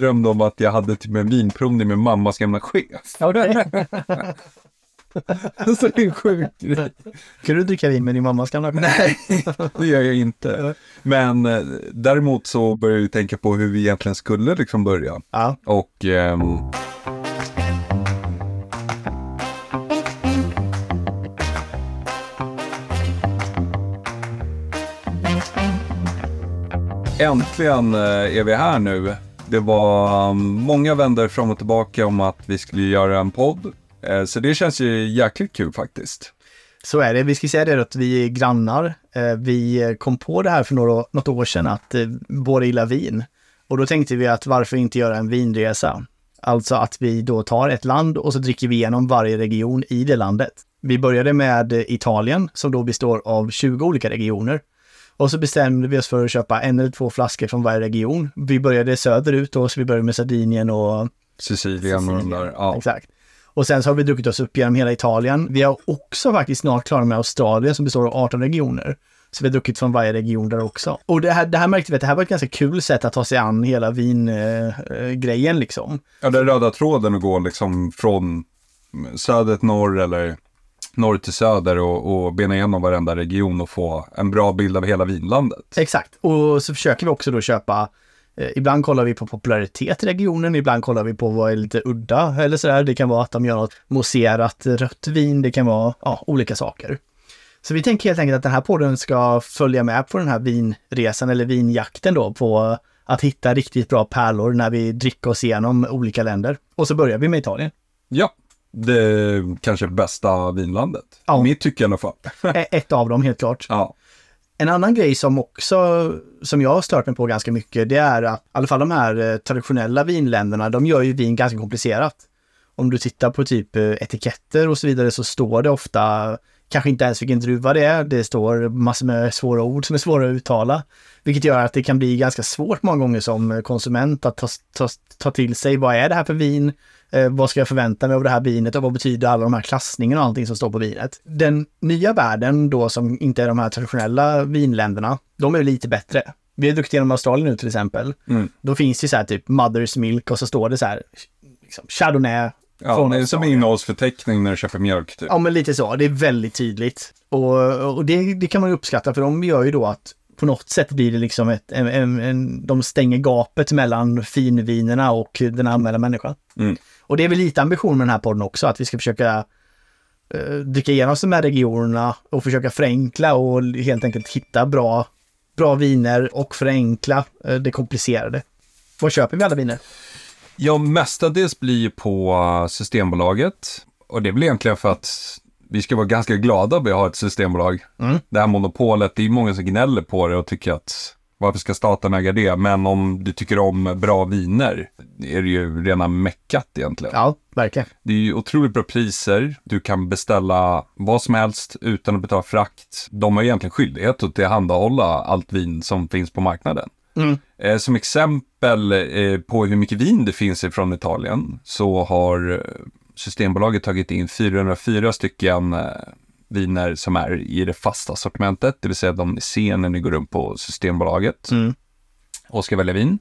drömde om att jag hade typ en vinprovning med mammas gamla chef. Ja, det är Så det är en sjuk grej. Kan du dricka vin med din mammas gamla chef? Nej, det gör jag inte. Men eh, däremot så började jag tänka på hur vi egentligen skulle liksom börja. Ja. Och ehm, Äntligen eh, är vi här nu. Det var um, många vändor fram och tillbaka om att vi skulle göra en podd. Eh, så det känns ju jäkligt kul faktiskt. Så är det. Vi ska säga det då att vi är grannar. Eh, vi kom på det här för några, något år sedan att eh, båda gillar vin. Och då tänkte vi att varför inte göra en vinresa? Alltså att vi då tar ett land och så dricker vi igenom varje region i det landet. Vi började med Italien som då består av 20 olika regioner. Och så bestämde vi oss för att köpa en eller två flaskor från varje region. Vi började söderut då, så vi började med Sardinien och Sicilien och de där. Ja. Exakt. Och sen så har vi druckit oss upp genom hela Italien. Vi har också faktiskt snart klara med Australien som består av 18 regioner. Så vi har druckit från varje region där också. Och det här, det här märkte vi att det här var ett ganska kul sätt att ta sig an hela vingrejen eh, grejen liksom. Ja, den röda tråden att gå liksom från söder till norr eller norr till söder och, och bena igenom varenda region och få en bra bild av hela vinlandet. Exakt. Och så försöker vi också då köpa eh, Ibland kollar vi på popularitet i regionen, ibland kollar vi på vad är lite udda eller sådär. Det kan vara att de gör något mousserat rött vin, det kan vara ja, olika saker. Så vi tänker helt enkelt att den här podden ska följa med på den här vinresan eller vinjakten då på att hitta riktigt bra pärlor när vi dricker oss igenom olika länder. Och så börjar vi med Italien. Ja, det kanske bästa vinlandet. Ja. Mitt tycke i alla fall. Ett av dem helt klart. Ja. En annan grej som också, som jag har stört mig på ganska mycket, det är att i alla fall de här eh, traditionella vinländerna, de gör ju vin ganska komplicerat. Om du tittar på typ eh, etiketter och så vidare så står det ofta kanske inte ens vilken druva det är. Det står massor med svåra ord som är svåra att uttala. Vilket gör att det kan bli ganska svårt många gånger som konsument att ta, ta, ta till sig vad är det här för vin? Eh, vad ska jag förvänta mig av det här vinet och vad betyder alla de här klassningarna och allting som står på vinet? Den nya världen då som inte är de här traditionella vinländerna, de är lite bättre. Vi har druckit genom Australien nu till exempel. Mm. Då finns det så här typ Mother's Milk och så står det så här liksom, Chardonnay. Ja, det är som innehållsförteckning när du köper mjölk typ. Ja, men lite så. Det är väldigt tydligt. Och, och det, det kan man ju uppskatta för de gör ju då att på något sätt blir det liksom ett, en, en, en, de stänger gapet mellan finvinerna och den allmänna människan. Mm. Och det är väl lite ambition med den här podden också, att vi ska försöka eh, dricka igenom de här regionerna och försöka förenkla och helt enkelt hitta bra, bra viner och förenkla eh, det komplicerade. Var köper vi alla viner? Ja, mestadels blir på Systembolaget. Och det är väl egentligen för att vi ska vara ganska glada att vi har ett systembolag. Mm. Det här monopolet, det är många som gnäller på det och tycker att varför ska staten äga det? Men om du tycker om bra viner är det ju rena meckat egentligen. Ja, verkligen. Det är ju otroligt bra priser. Du kan beställa vad som helst utan att betala frakt. De har egentligen skyldighet att tillhandahålla allt vin som finns på marknaden. Mm. Eh, som exempel eh, på hur mycket vin det finns ifrån Italien så har eh, Systembolaget tagit in 404 stycken viner som är i det fasta sortimentet, det vill säga de ni ser när ni går runt på Systembolaget Mm. och ska välja vin.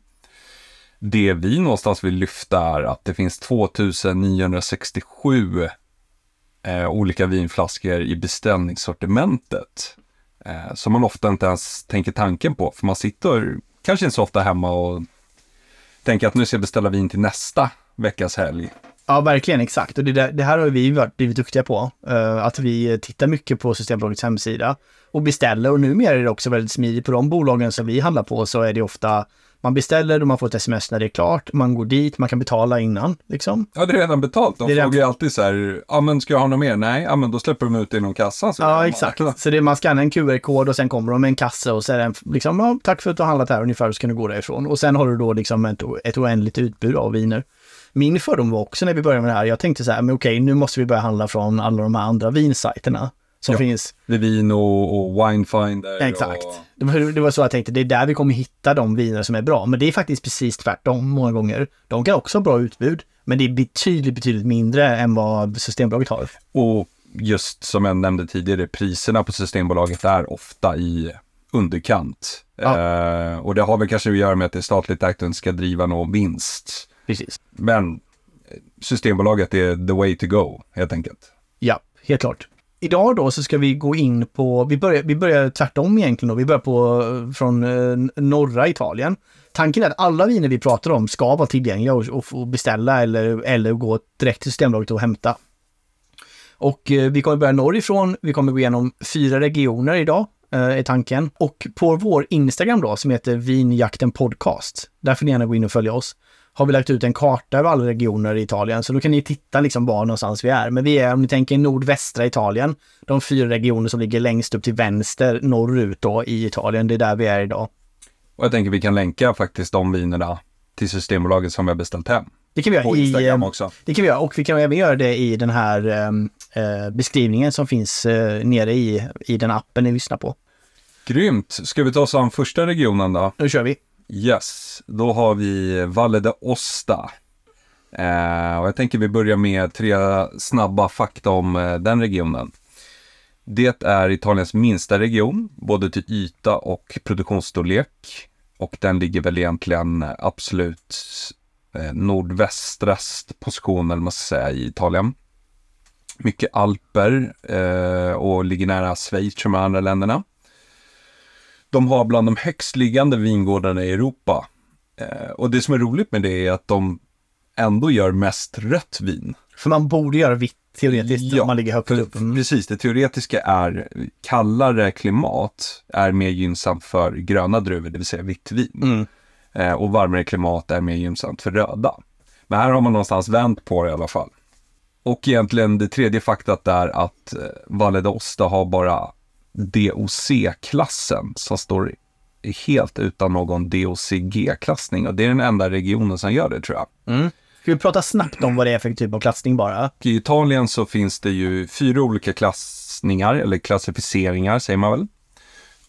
Det vi någonstans vill lyfta är att det finns 2967 eh, olika vinflaskor i beställningssortimentet. Eh, som man ofta inte ens tänker tanken på, för man sitter kanske inte så ofta hemma och tänker att nu ska jag beställa vin till nästa veckas helg. Ja, verkligen exakt. Och det, där, det här har vi varit, blivit duktiga på. Eh, att vi tittar mycket på Systembolagets hemsida och beställer. Och numera är det också väldigt smidigt. På de bolagen som vi handlar på så är det ofta man beställer och man får ett sms när det är klart. Man går dit, man kan betala innan. Liksom. Ja, det är redan betalt. De Det frågar ju alltid så här, ja men ska jag ha något mer? Nej, ja men då släpper de ut det inom kassan. Så Ja, exakt. Så det, man skannar en QR-kod och sen kommer de med en kasse och så är det en, liksom, ja, tack för att du har handlat här ungefär, så kan du gå därifrån. Och sen har du då liksom ett, ett oändligt utbud av viner. Min fördom var också när vi började med det här, jag tänkte så här, men okej, nu måste vi börja handla från alla de här andra vinsajterna som Ja. finns. Vivino och Winefinder. Exakt. Och... Det var, det var så jag tänkte, det är där vi kommer hitta de viner som är bra. Men det är faktiskt precis tvärtom många gånger. De kan också ha bra utbud, men det är betydligt, betydligt mindre än vad Systembolaget har. Och just som jag nämnde tidigare, priserna på Systembolaget är ofta i underkant. Ja. Eh, och det har väl kanske att göra med att det är statligt ägt och inte ska driva någon vinst. Precis. Men eh, Systembolaget är the way to go, helt enkelt. Ja, helt klart. Idag då så ska vi gå in på, vi börjar, vi börjar tvärtom egentligen då, vi börjar på från eh, norra Italien. Tanken är att alla viner vi pratar om ska vara tillgängliga och, och beställa eller, eller gå direkt till Systembolaget och hämta. Och eh, vi kommer börja norrifrån, vi kommer gå igenom fyra regioner idag, eh, är tanken. Och på vår Instagram då, som heter Vinjakten Podcast, där får ni gärna gå in och följa oss, har vi lagt ut en karta över alla regioner i Italien, så då kan ni titta liksom var någonstans vi är. Men vi är, om ni tänker nordvästra Italien, de fyra regioner som ligger längst upp till vänster norrut då i Italien, det är där vi är idag. Och jag tänker vi kan länka faktiskt de vinerna till Systembolaget som vi har beställt hem. Det kan vi göra i, eh, också. Det kan vi göra och vi kan även göra det i den här eh, beskrivningen som finns eh, nere i, i den appen ni lyssnar på. Grymt! Ska vi ta oss an första regionen då? Nu kör vi. Yes, då har vi Valle d'Osta. Eh, och jag tänker vi börjar med tre snabba fakta om eh, den regionen. Det är Italiens minsta region, både till yta och produktionsstorlek. Och den ligger väl egentligen absolut eh, nordvästrast position, eller man ska säga, i Italien. Mycket alper eh, och ligger nära Schweiz och de andra länderna. De har bland de högst liggande vingårdarna i Europa. Eh, och det som är roligt med det är att de ändå gör mest rött vin. För man borde göra vitt teoretiskt Ja, om man ligger högt upp. Mm. Precis, det teoretiska är kallare klimat är mer gynnsamt för gröna druvor, det vill säga vitt vin. Mm. Eh, och varmare klimat är mer gynnsamt för röda. Men här har man någonstans vänt på det i alla fall. Och egentligen det tredje faktat är att eh, Valle d'Osta har bara DOC-klassen som står helt utan någon DOCG-klassning. Och det är den enda regionen som gör det tror jag. Mm. Ska vi prata snabbt om vad det är för typ av klassning bara? I Italien så finns det ju fyra olika klassningar, eller klassificeringar säger man väl.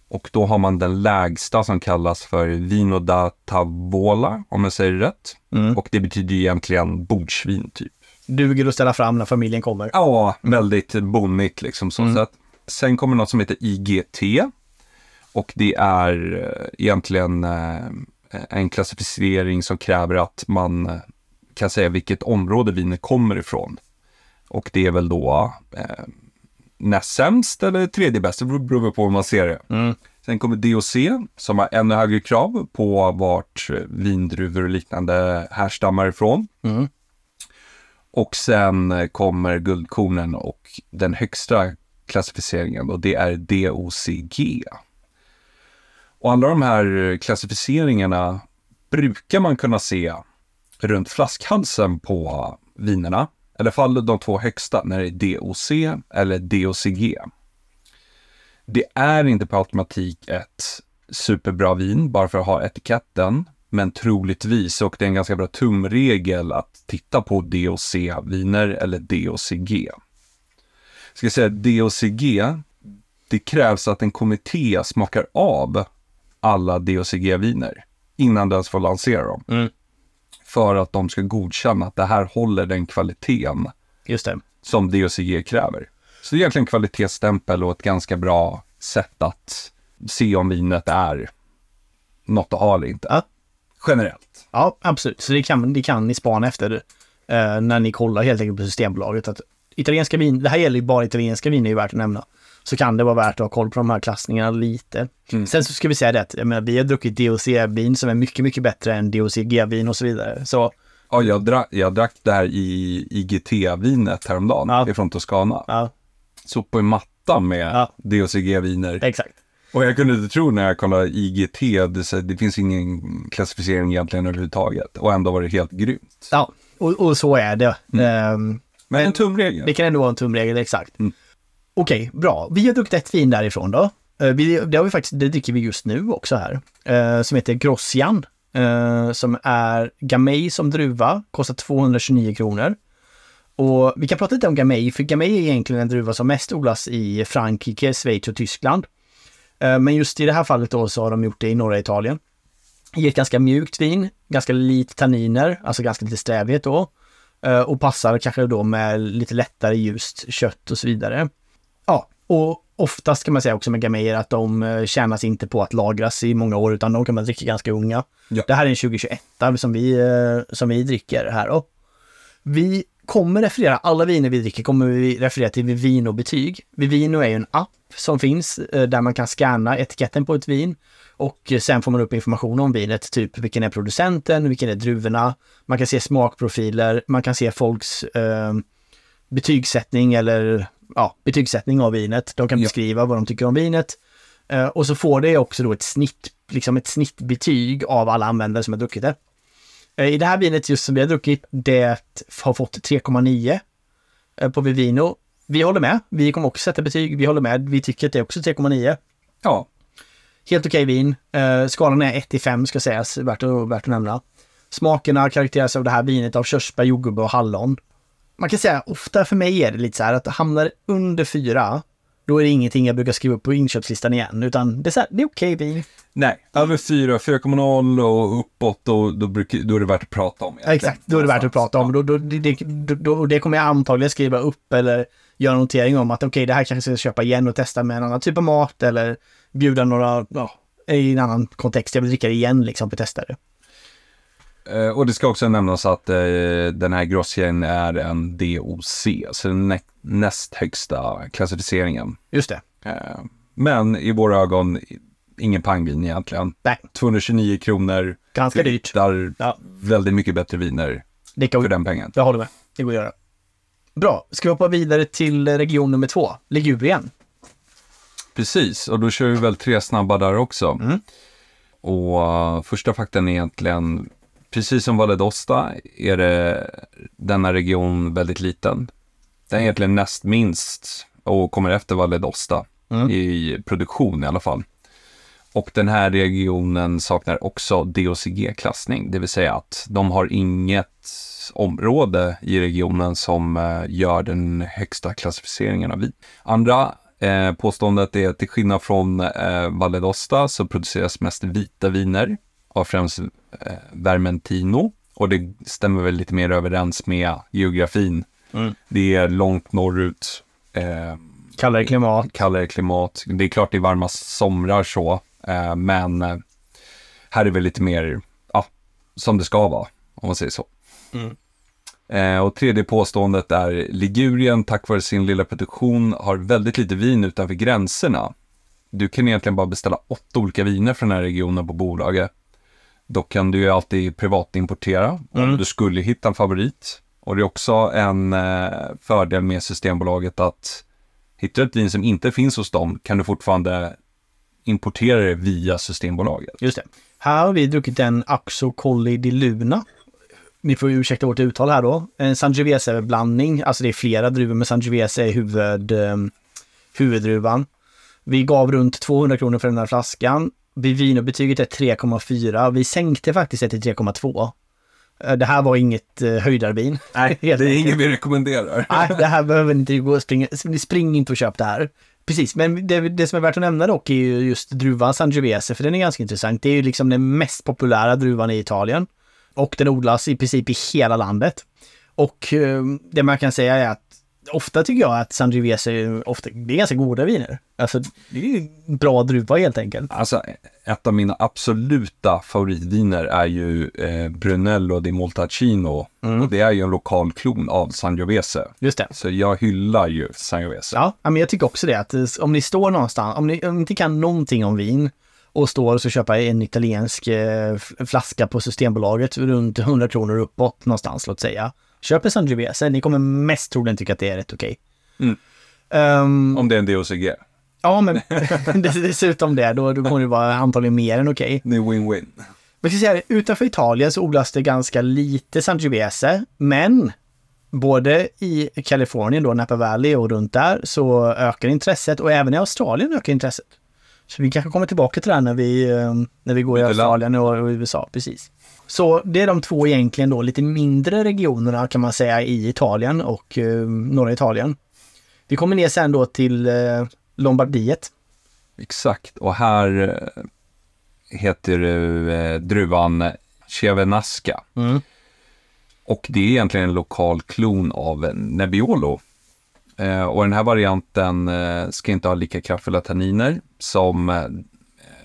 Och då har man den lägsta som kallas för Vino da Tavola, om jag säger rätt. Mm. Och det betyder ju egentligen bordsvin typ. Duger att ställa fram när familjen kommer. Ja, väldigt bonnigt liksom så Mm. sätt. Sen kommer något som heter IGT. Och det är eh, egentligen eh, en klassificering som kräver att man eh, kan säga vilket område vinet kommer ifrån. Och det är väl då eh, näst sämst eller tredje bäst, det beror- på hur man ser det. Mm. Sen kommer DOC som har ännu högre krav på vart vindruvor och liknande härstammar ifrån. Mm. Och sen kommer guldkornen och den högsta klassificeringen och det är DOCG. Och alla de här eh, klassificeringarna brukar man kunna se runt flaskhalsen på vinerna. I alla fall de två högsta när det är DOC eller DOCG. Det är inte på automatik ett superbra vin bara för att ha etiketten. Men troligtvis, och det är en ganska bra tumregel att titta på DOC-viner eller DOCG. Ska jag säga DOCG, det krävs att en kommitté smakar av alla DOCG-viner innan du ens får lansera dem. Mm. För att de ska godkänna att det här håller den kvaliteten Just det. som DOCG kräver. Så det är egentligen en kvalitetsstämpel och ett ganska bra sätt att se om vinet är något att ha eller inte. Ja. Generellt. Ja, absolut. Så det kan, det kan ni spana efter eh, när ni kollar helt enkelt på Systembolaget. Att italienska vin, det här gäller ju bara italienska viner, är värt att nämna. Så kan det vara värt att ha koll på de här klassningarna lite. Mm. Sen så ska vi säga det att jag menar, vi har druckit DOC-vin som är mycket, mycket bättre än DOCG-vin och så vidare. Så Ja, jag, dra- jag drack det här i IGT-vinet häromdagen Ja. ifrån Toscana. ja, Så på en matta med Ja. DOCG-viner. exakt. Och jag kunde inte tro när jag kollade IGT, det, finns ingen klassificering egentligen överhuvudtaget. Och ändå var det helt grymt. Ja, och, och så är det. Ehm, Men en tumregel. Det kan ändå vara en tumregel, exakt. Mm. Okej, bra. Vi har druckit ett vin därifrån då. Eh, Vi, det, har vi faktiskt, det dricker vi just nu också här. eh, som heter Grossian. eh, som är Gamay som druva. Kostar 229 kronor. Och vi kan prata lite om Gamay, för Gamay är egentligen en druva som mest odlas i Frankrike, Schweiz och Tyskland. Eh, men just i det här fallet då så har de gjort det i norra Italien. Ger ett ganska mjukt vin, ganska lite tanniner, alltså ganska lite strävhet då. Eh, och passar kanske då med lite lättare ljust kött och så vidare. Ja, och oftast kan man säga också med Gamay att de eh, tjänas inte på att lagras i många år utan de kan man dricka ganska unga. Ja. Det här är en 2021 som vi, eh, som vi dricker här. Och vi kommer referera, alla viner vi dricker kommer vi referera till Vivino-betyg. Vivino är ju en app som finns eh, där man kan scanna etiketten på ett vin och sen får man upp information om vinet, typ vilken är producenten, vilken är druvorna, man kan se smakprofiler, man kan se folks eh, betygssättning eller ja, betygssättning av vinet. De kan Ja. beskriva vad de tycker om vinet. Eh, och så får det också då ett snitt, liksom ett snittbetyg av alla användare som har druckit det. Eh, I det här vinet just som vi har druckit, det har fått 3,9 eh, på Vivino. Vi håller med. Vi kommer också sätta betyg. Vi håller med. Vi tycker att det är också 3,9. Ja, Helt okej vin. Eh, skalan är 1 till 5 ska sägas, värt att, värt att nämna. Smakerna karaktäriseras av det här vinet av körsbär, jordgubbe och hallon. Man kan säga ofta för mig är det lite så här att hamnar det under 4, då är det ingenting jag brukar skriva upp på inköpslistan igen, utan det är så här, det är okej vin. nej, över 4, 4,0 och uppåt, då, då, brukar, då är det värt att prata om. Ja, exakt, då är det värt att prata om. Då, då, det, då, det kommer jag antagligen skriva upp eller göra en notering om att okej, det här kanske jag ska köpa igen och testa med en annan typ av mat eller bjuda några, ja, i en annan kontext. Jag vill dricka det igen liksom för att testa det. Eh, och det ska också nämnas att eh, den här Grossien är en DOC, så den nä- näst högsta klassificeringen. Just det. Eh, men i våra ögon, ingen pangvin egentligen. Nej, 229 kronor. ganska dyrt. hittar Ja, väldigt mycket bättre viner det kan för den pengen. jag håller med. Det går att göra. Bra, ska vi hoppa vidare till region nummer två, Ligurien. Precis, och då kör vi väl tre snabba där också. Mm. Och uh, första faktan är egentligen, precis som Valle d'Aosta är det denna region väldigt liten. Den är egentligen näst minst och kommer efter Valle d'Aosta Mm. i produktion i alla fall. Och den här regionen saknar också DOCG-klassning, det vill säga att de har inget område i regionen som eh, gör den högsta klassificeringen av vin. Andra eh, påståendet är att till skillnad från eh, Valle d'Aosta så produceras mest vita viner av främst eh, Vermentino. Och det stämmer väl lite mer överens med geografin. Mm. Det är långt norrut. Eh, Kallare klimat. kallare klimat. Det är klart det är varma somrar så, eh, men eh, här är väl lite mer, ja, som det ska vara, om man säger så. Mm. Eh, och tredje påståendet är Ligurien, tack vare sin lilla produktion, har väldigt lite vin utanför gränserna. Du kan egentligen bara beställa åtta olika viner från den här regionen på bolaget. Då kan du ju alltid privatimportera om Mm. du skulle hitta en favorit. Och det är också en eh, fördel med Systembolaget att hittar du ett vin som inte finns hos dem kan du fortfarande importera det via Systembolaget. Just det. Här har vi druckit en Axo Colli di Luna. Ni får ursäkta vårt uttal här då. En Sangiovese-blandning, alltså det är flera druvor, men Sangiovese är huvud, eh, huvuddruvan. Vi gav runt 200 kronor för den här flaskan. Vivino-betyget är 3,4. Vi sänkte faktiskt det till 3,2. Eh, Det här var inget eh, höjdarvin. Nej, det är inget vi rekommenderar. Nej, det här behöver ni inte gå och springa. Spring inte och köp det här. Precis, men det, det som är värt att nämna dock är ju just druvan Sangiovese, för den är ganska intressant. Det är ju liksom den mest populära druvan i Italien. Och den odlas i princip i hela landet. Och eh, det man kan säga är att ofta tycker jag att Sangiovese är ofta, det är ganska goda viner. Alltså, det är ju bra druva helt enkelt. Alltså, ett av mina absoluta favoritviner är ju eh, Brunello di Moltacino. Mm. Och det är ju en lokal klon av Sangiovese. Just det. Så jag hyllar ju Sangiovese. Ja, ja, men jag tycker också det. Att eh, om ni står någonstans, om ni, om ni inte kan någonting om vin och står och så köper en italiensk eh, flaska på Systembolaget runt 100 kronor uppåt någonstans, låt säga. Köp en Sangiovese, ni kommer mest troligen tycka att det är rätt okej. Mm. Ehm, Om det är en DOCG. ja, men dess- dessutom det, då, då kommer det vara antagligen mer än okej. Det är win-win. Men ska säga det, utanför Italien så odlas det ganska lite Sangiovese, men både i Kalifornien då, Napa Valley och runt där så ökar intresset och även i Australien ökar intresset. Så vi kanske kommer tillbaka till det när vi, eh, när vi går i. Australien och, USA, precis. Så det är de två egentligen då lite mindre regionerna kan man säga i Italien och eh, norra Italien. Vi kommer ner sen då till eh, Lombardiet. Exakt, och här eh, heter eh, druvan Chevenasca. Mm. Och det är egentligen en lokal klon av Nebbiolo. Eh, och den här varianten eh, ska inte ha lika kraftfulla tanniner som eh,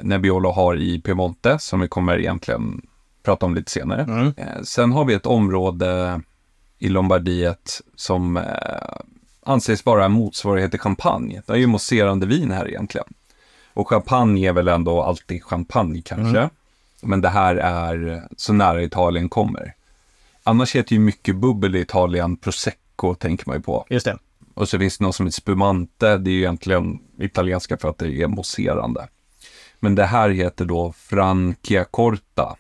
Nebbiolo har i Piemonte, som vi kommer egentligen prata om lite senare. Mm. Eh, sen har vi ett område i Lombardiet som eh, anses vara en motsvarighet till champagne. Det är ju mousserande vin här egentligen. Och champagne är väl ändå alltid champagne kanske. Mm. Men det här är så nära Italien kommer. Annars heter ju mycket bubbel i Italien prosecco, tänker man ju på. Just det. Och så finns det något som heter spumante, det är ju egentligen italienska för att det är mousserande. Men det här heter då Franchiacorta.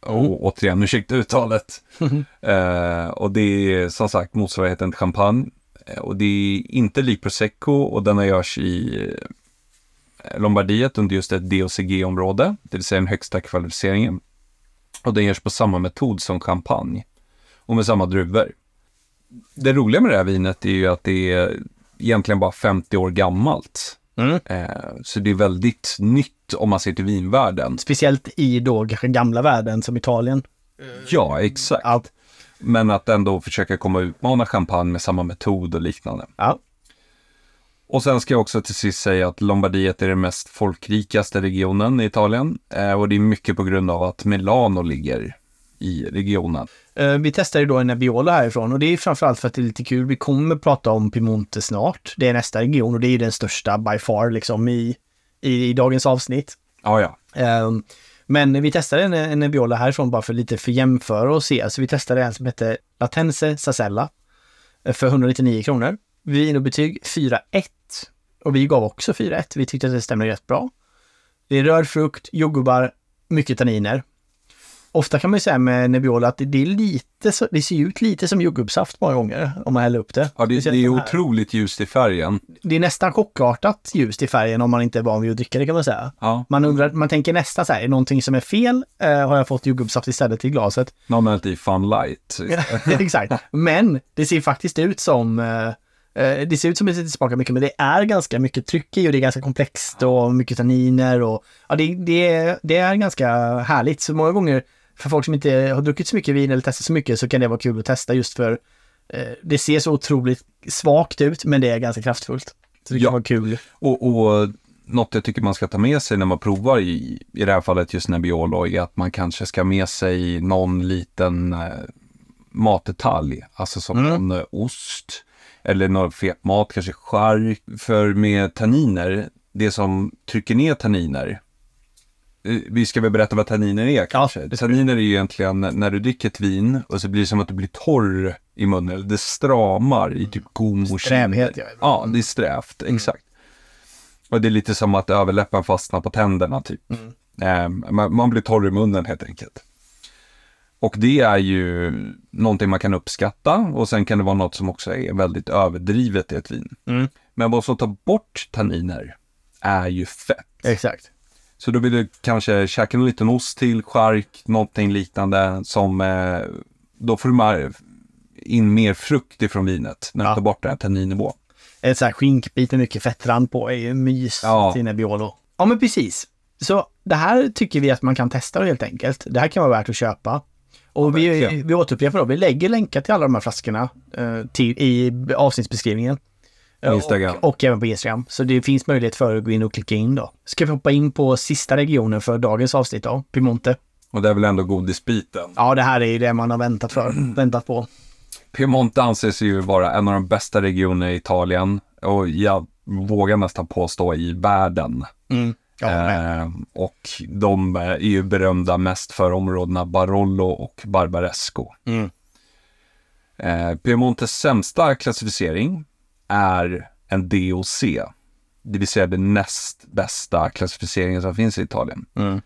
Och återigen, ursäkta uttalet. eh, och det är som sagt motsvarigheten till champagne. Eh, och det är inte lik prosecco och denna görs i eh, Lombardiet under just ett DOCG-område, det vill säga den högsta kvalificeringen. Och den görs på samma metod som champagne och med samma druvor. Det roliga med det här vinet är ju att det är egentligen bara 50 år gammalt. Mm. Eh, så det är väldigt nytt om man ser till vinvärlden. Speciellt i då kanske gamla världen som Italien. Ja, exakt. Ja. Men att ändå försöka komma och utmana champagne med samma metod och liknande. Ja. Och sen ska jag också till sist säga att Lombardiet är den mest folkrikaste regionen i Italien. Eh, och det är mycket på grund av att Milano ligger i regionen. Eh, Vi testade då en Nebbiolo härifrån och det är framförallt för att det är lite kul. Vi kommer prata om Piemonte snart. Det är nästa region och det är den största by far liksom i, i, i dagens avsnitt. Ja, ja. Ehm, Men vi testade en, en Nebbiolo härifrån bara för lite för jämföra och se. Så vi testade en som hette Latense Sasella eh, för 199 kronor. Vinobetyg 4,1 och vi gav också 4,1. Vi tyckte att det stämde rätt bra. Det är röd frukt, jordgubbar, mycket tanniner. Ofta kan man ju säga med Nebbiolo att det, är lite så, det ser ut lite som jordgubbssaft många gånger om man häller upp det. ja det, det är de otroligt ljust i färgen. det är nästan chockartat ljust i färgen om man inte är van vid att dricka det kan man säga. Ja, Man undrar, man tänker nästan så här, är det någonting som är fel? Eh, har jag fått jordgubbssaft istället i glaset? någon har hällt i Fun Light. Exakt. Men det ser faktiskt ut som eh, eh, det ser ut som att det smakar mycket, men det är ganska mycket tryck i och det är ganska komplext och mycket tanniner och ja, det, det, det är ganska härligt. Så många gånger för folk som inte har druckit så mycket vin eller testat så mycket så kan det vara kul att testa just för eh, det ser så otroligt svagt ut, men det är ganska kraftfullt. Så det kan Ja. vara kul. Och, och något jag tycker man ska ta med sig när man provar i, i det här fallet just Nebbiolo är att man kanske ska ha med sig någon liten eh, matdetalj, alltså som Mm. någon eh, ost eller någon fet mat, kanske chark. För med tanniner, det som trycker ner tanniner, vi ska väl berätta vad tanniner är kanske. vi. tanniner är ju egentligen när du dricker ett vin och så blir det som att du blir torr i munnen, eller det stramar i typ gom och Strävhet, ja. Ja, det är strävt, exakt. Och det är lite som att överläppen fastnar på tänderna typ. Eh, man, man blir torr i munnen helt enkelt. Och det är ju någonting man kan uppskatta och sen kan det vara något som också är väldigt överdrivet i ett vin. Mm. Men vad som tar bort tanniner är ju fett. Exakt. Så då vill du kanske käka en liten ost till, chark, någonting liknande som eh, då får du in mer frukt ifrån vinet när du Ja. tar bort den här tanninnivån. En sån här skinkbit med mycket fettrand på är ju mys Ja. till Nebbiolo. Ja, men precis. Så det här tycker vi att man kan testa helt enkelt. Det här kan vara värt att köpa. Och vi, verkligen. vi återupprepar då, vi lägger länkar till alla de här flaskorna eh, till, i avsnittsbeskrivningen. Instagram. Och, och även på Instagram. Så det finns möjlighet för att gå in och klicka in då. Ska vi hoppa in på sista regionen för dagens avsnitt då, Piemonte. Och det är väl ändå godisbiten. Ja, det här är ju det man har väntat för, väntat på. Piemonte anses ju vara en av de bästa regionerna i Italien och jag vågar nästan påstå i världen. Mm. Ja, eh, och de är ju berömda mest för områdena Barolo och Barbaresco. Mm. Eh, Piemontes sämsta klassificering är en DOC, det vill säga den näst bästa klassificeringen som finns i Italien. Mm.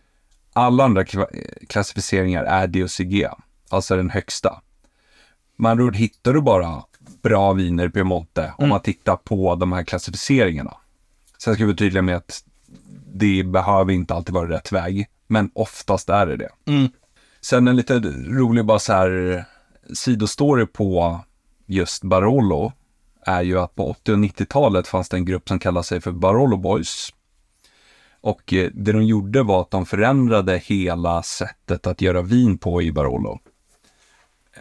Alla andra kla- klassificeringar är DOCG, alltså den högsta. Man ord hittar du bara bra viner i Piemonte om man tittar på de här klassificeringarna. Sen ska vi vara tydliga med att det behöver inte alltid vara rätt väg, men oftast är det det. Mm. Sen en lite rolig bara så här sidostory på just Barolo är ju att på 80 och 90-talet fanns det en grupp som kallade sig för Barolo Boys. Och eh, det de gjorde var att de förändrade hela sättet att göra vin på i Barolo.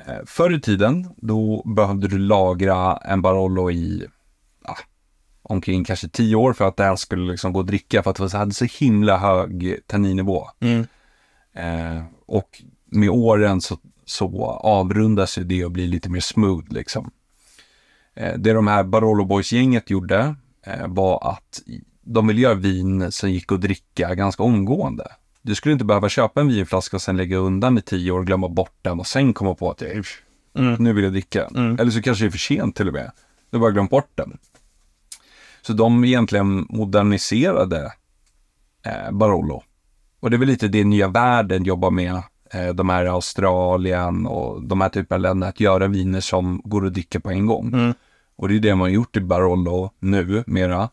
Eh, Förr i tiden, då behövde du lagra en Barolo i omkring kanske tio år för att det här skulle liksom gå att dricka för att det hade så himla hög tanninnivå. Mm. Eh, och med åren så, så avrundas ju det och blir lite mer smooth liksom. Eh, det de här Barolo Boys-gänget gjorde eh, var att de ville göra vin som gick att dricka ganska omgående. Du skulle inte behöva köpa en vinflaska och sen lägga undan i tio år, glömma bort den och sen komma på att "Eh, Mm. nu vill jag dricka. Mm. Eller så kanske det är för sent till och med. Du har bara glömt bort den. Så de egentligen moderniserade eh, Barolo. Och det är väl lite det nya världen jobbar med. Eh, de här Australien och de här typen av länder. Att göra viner som går att dricka på en gång. Mm. Och det är det man har gjort i Barolo nu mera.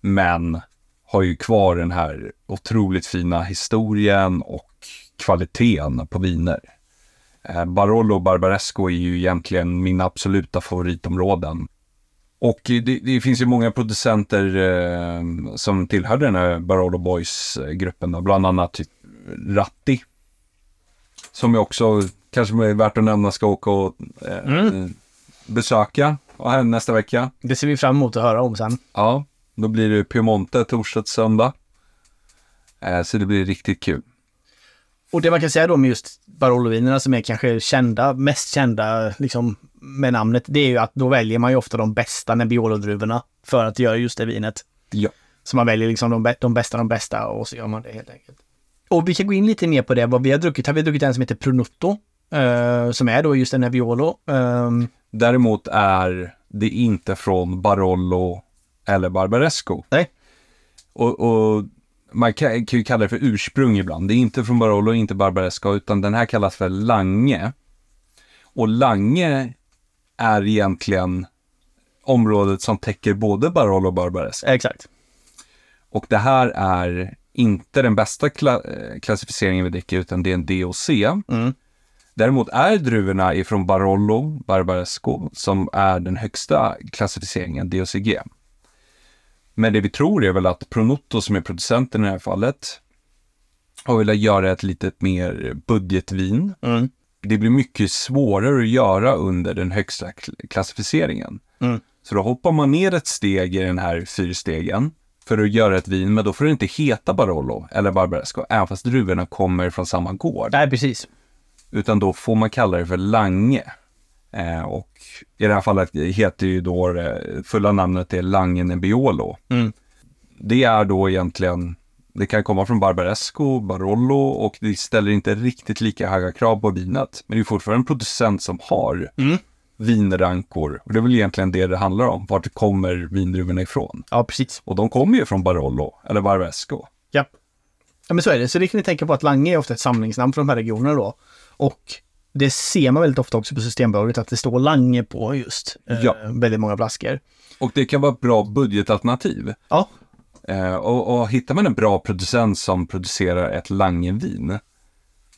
Men har ju kvar den här otroligt fina historien och kvaliteten på viner. Eh, Barolo och Barbaresco är ju egentligen mina absoluta favoritområden. Och det, det finns ju många producenter eh, som tillhör den här Barolo Boys-gruppen, bland annat typ Ratti. Som jag också, kanske är värt att nämna, ska åka och eh, Mm. besöka och här nästa vecka. Det ser vi fram emot att höra om sen. Ja, då blir det Piemonte torsdag till söndag. Eh, så det blir riktigt kul. Och det man kan säga då med just Barolo-vinerna som är kanske kända, mest kända liksom med namnet, det är ju att då väljer man ju ofta de bästa Nebbiolo-druvorna för att göra just det vinet. Ja. Så man väljer liksom de, de bästa, de bästa och så gör man det helt enkelt. Och vi kan gå in lite mer på det, vad vi har druckit. Har vi druckit en som heter Pronutto, eh, som är då just en Nebbiolo. Ehm, Däremot är det inte från Barolo eller Barbaresco. Nej. Och, och man kan, kan ju kalla det för ursprung ibland. Det är inte från Barolo, inte Barbaresco, utan den här kallas för Lange. Och Lange är egentligen området som täcker både Barolo och Barbaresco. exakt. Och det här är inte den bästa kla- eh, klassificeringen vi dricker, utan det är en DOC. Mm. Däremot är druvorna ifrån Barolo, Barbaresco, som är den högsta klassificeringen, DOCG. Men det vi tror är väl att Pronotto, som är producenten i det här fallet, har velat göra ett lite mer budgetvin. Mm. Det blir mycket svårare att göra under den högsta kl- klassificeringen. Mm. Så då hoppar man ner ett steg i den här fyrstegen för att göra ett vin, men då får det inte heta Barolo eller Barbaresco, även fast druvorna kommer från samma gård. Nej, precis. Utan då får man kalla det för Lange. Eh, och i det här fallet heter ju då det fulla namnet är Lange Nebbiolo. Mm. Det är då egentligen, det kan komma från Barbaresco, Barolo och det ställer inte riktigt lika höga krav på vinet. Men det är fortfarande en producent som har Mm. vinrankor. Och det är väl egentligen det det handlar om. Vart kommer vindruvorna ifrån? Ja, precis. Och de kommer ju från Barolo eller Barbaresco. Ja. Ja, men så är det. Så det kan ni tänka på att Lange är ofta ett samlingsnamn för de här regionerna då. Och det ser man väldigt ofta också på Systembolaget att det står Lange på just eh, Ja. väldigt många flaskor. Och det kan vara ett bra budgetalternativ. Ja, Eh, och, och hittar man en bra producent som producerar ett Langevin,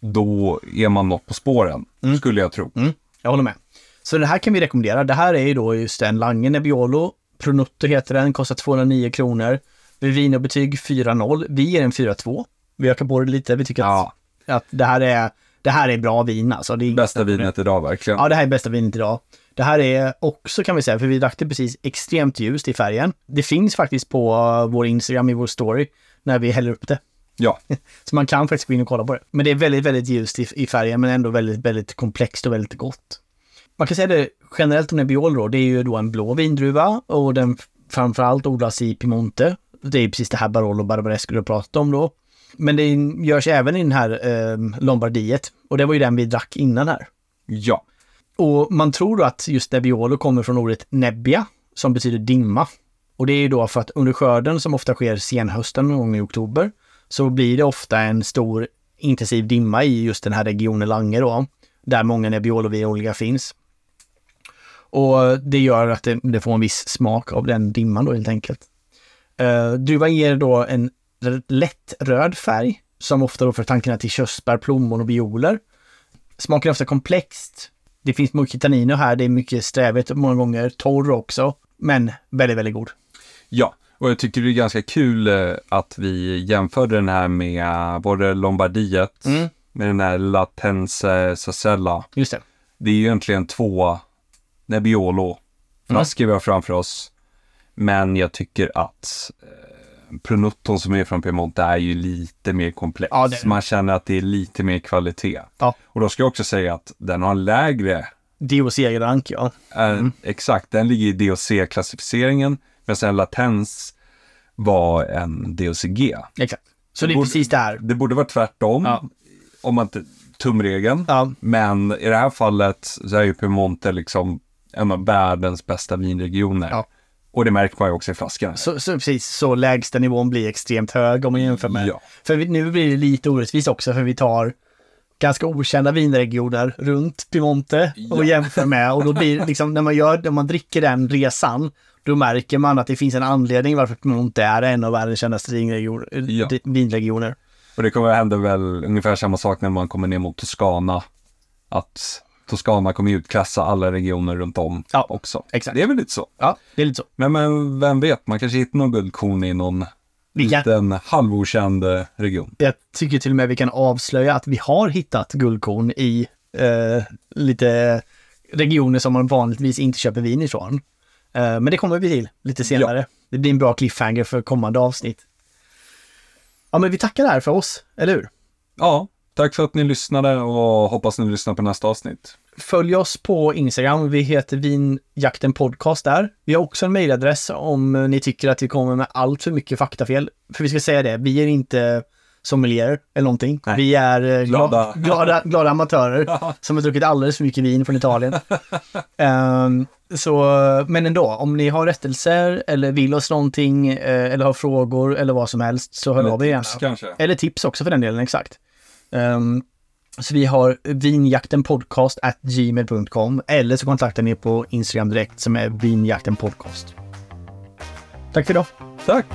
då är man något på spåren, skulle jag tro. mm, jag håller med. Så det här kan vi rekommendera. Det här är ju då just en Lange Nebbiolo. Pronutto heter den, kostar 209 kronor. Vid vinobetyg 4,0. Vi ger en 4,2. Vi ökar på det lite. Vi tycker Ja, att, att det, här är, det här är bra vin alltså. Det är bästa vinet idag verkligen. Ja, det här är bästa vinet idag. Det här är också kan vi säga, för vi drack det precis extremt ljust i färgen. Det finns faktiskt på uh, vår Instagram i vår story när vi häller upp det. Ja, Så man kan faktiskt gå in och kolla på det. Men det är väldigt, väldigt ljust i, i färgen men ändå väldigt, väldigt komplext och väldigt gott. Man kan säga det generellt om Nebbiolo då, det är ju då en blå vindruva och den framförallt odlas i Piemonte. Det är precis det här Barolo Barbaresco du pratade om då. Men det görs även i den här eh, Lombardiet och det var ju den vi drack innan här. ja, Och man tror då att just Nebbiolo kommer från ordet nebbia, som betyder dimma. Och det är ju då för att under skörden, som ofta sker senhösten, någon gång i oktober, så blir det ofta en stor intensiv dimma i just den här regionen Lange då, där många Nebbiolo-vinodlingar finns. Och det gör att det, det får en viss smak av den dimman då helt enkelt. Uh, druvan ger då en lätt röd färg, som ofta då för tankarna till körsbär, plommon och violer. Smaken är ofta komplext. Det finns mycket tanniner här, det är mycket strävigt många gånger, torr också, men väldigt, väldigt god. ja. Och jag tycker det är ganska kul eh, att vi jämförde den här med både Lombardiet, Mm. med den här Latense Sacella. Just det. Det är ju egentligen två Nebbiolo-flaskor vi har framför oss. Men jag tycker att Pronutton som är från Piemonte är ju lite mer komplex. Ja, det det. Man känner att det är lite mer kvalitet. Ja. Och då ska jag också säga att den har en lägre DOC-rank, ja. Eh, Exakt, den ligger i DOC-klassificeringen. Men sen latens var en DOCG. Exakt. Så det är borde- precis det här. Det borde vara tvärtom. Ja. Om man inte tumregeln. Ja, Men i det här fallet så är ju Piemonte liksom en av världens bästa vinregioner. Ja. Och det märker man ju också i flaskorna. så, så precis. Så lägsta nivån blir extremt hög om man jämför med... Ja. För vi, nu blir det lite orättvist också för vi tar ganska okända vinregioner runt Piemonte och Ja. jämför med och då blir liksom när man gör, när man dricker den resan då märker man att det finns en anledning varför Piemonte är en av världens kändaste. Ja. vinregioner. Och det kommer att hända väl ungefär samma sak när man kommer ner mot Toscana. Att Toscana kommer utklassa alla regioner runt om Ja, också. exakt. Det är väl lite så. Ja, det är lite så. Men, men vem vet, man kanske hittar någon guldkorn i någon kan, liten halvokänd eh, region. jag tycker till och med vi kan avslöja att vi har hittat guldkorn i eh, lite regioner som man vanligtvis inte köper vin ifrån. Eh, men det kommer vi till lite senare. Det blir en bra cliffhanger för kommande avsnitt. Ja, men vi tackar här för oss, eller hur? Ja, tack för att ni lyssnade och hoppas ni lyssnar på nästa avsnitt. Följ oss på Instagram. Vi heter Vinjakten Podcast där. Vi har också en mejladress om ni tycker att vi kommer med allt för mycket faktafel. För vi ska säga det, vi är inte sommelierer eller någonting. Nej. Vi är eh, glada, Glada. glada, amatörer som har druckit alldeles för mycket vin från Italien. Ehm, så, men ändå, om ni har rättelser eller vill oss någonting eh, eller har frågor eller vad som helst så hör av er gärna. tips kanske. Eller tips också för den delen, exakt. Um, så vi har vinjaktenpodcast at gmail.com eller så kontaktar ni på Instagram direkt som är vinjaktenpodcast. Tack för idag. Tack.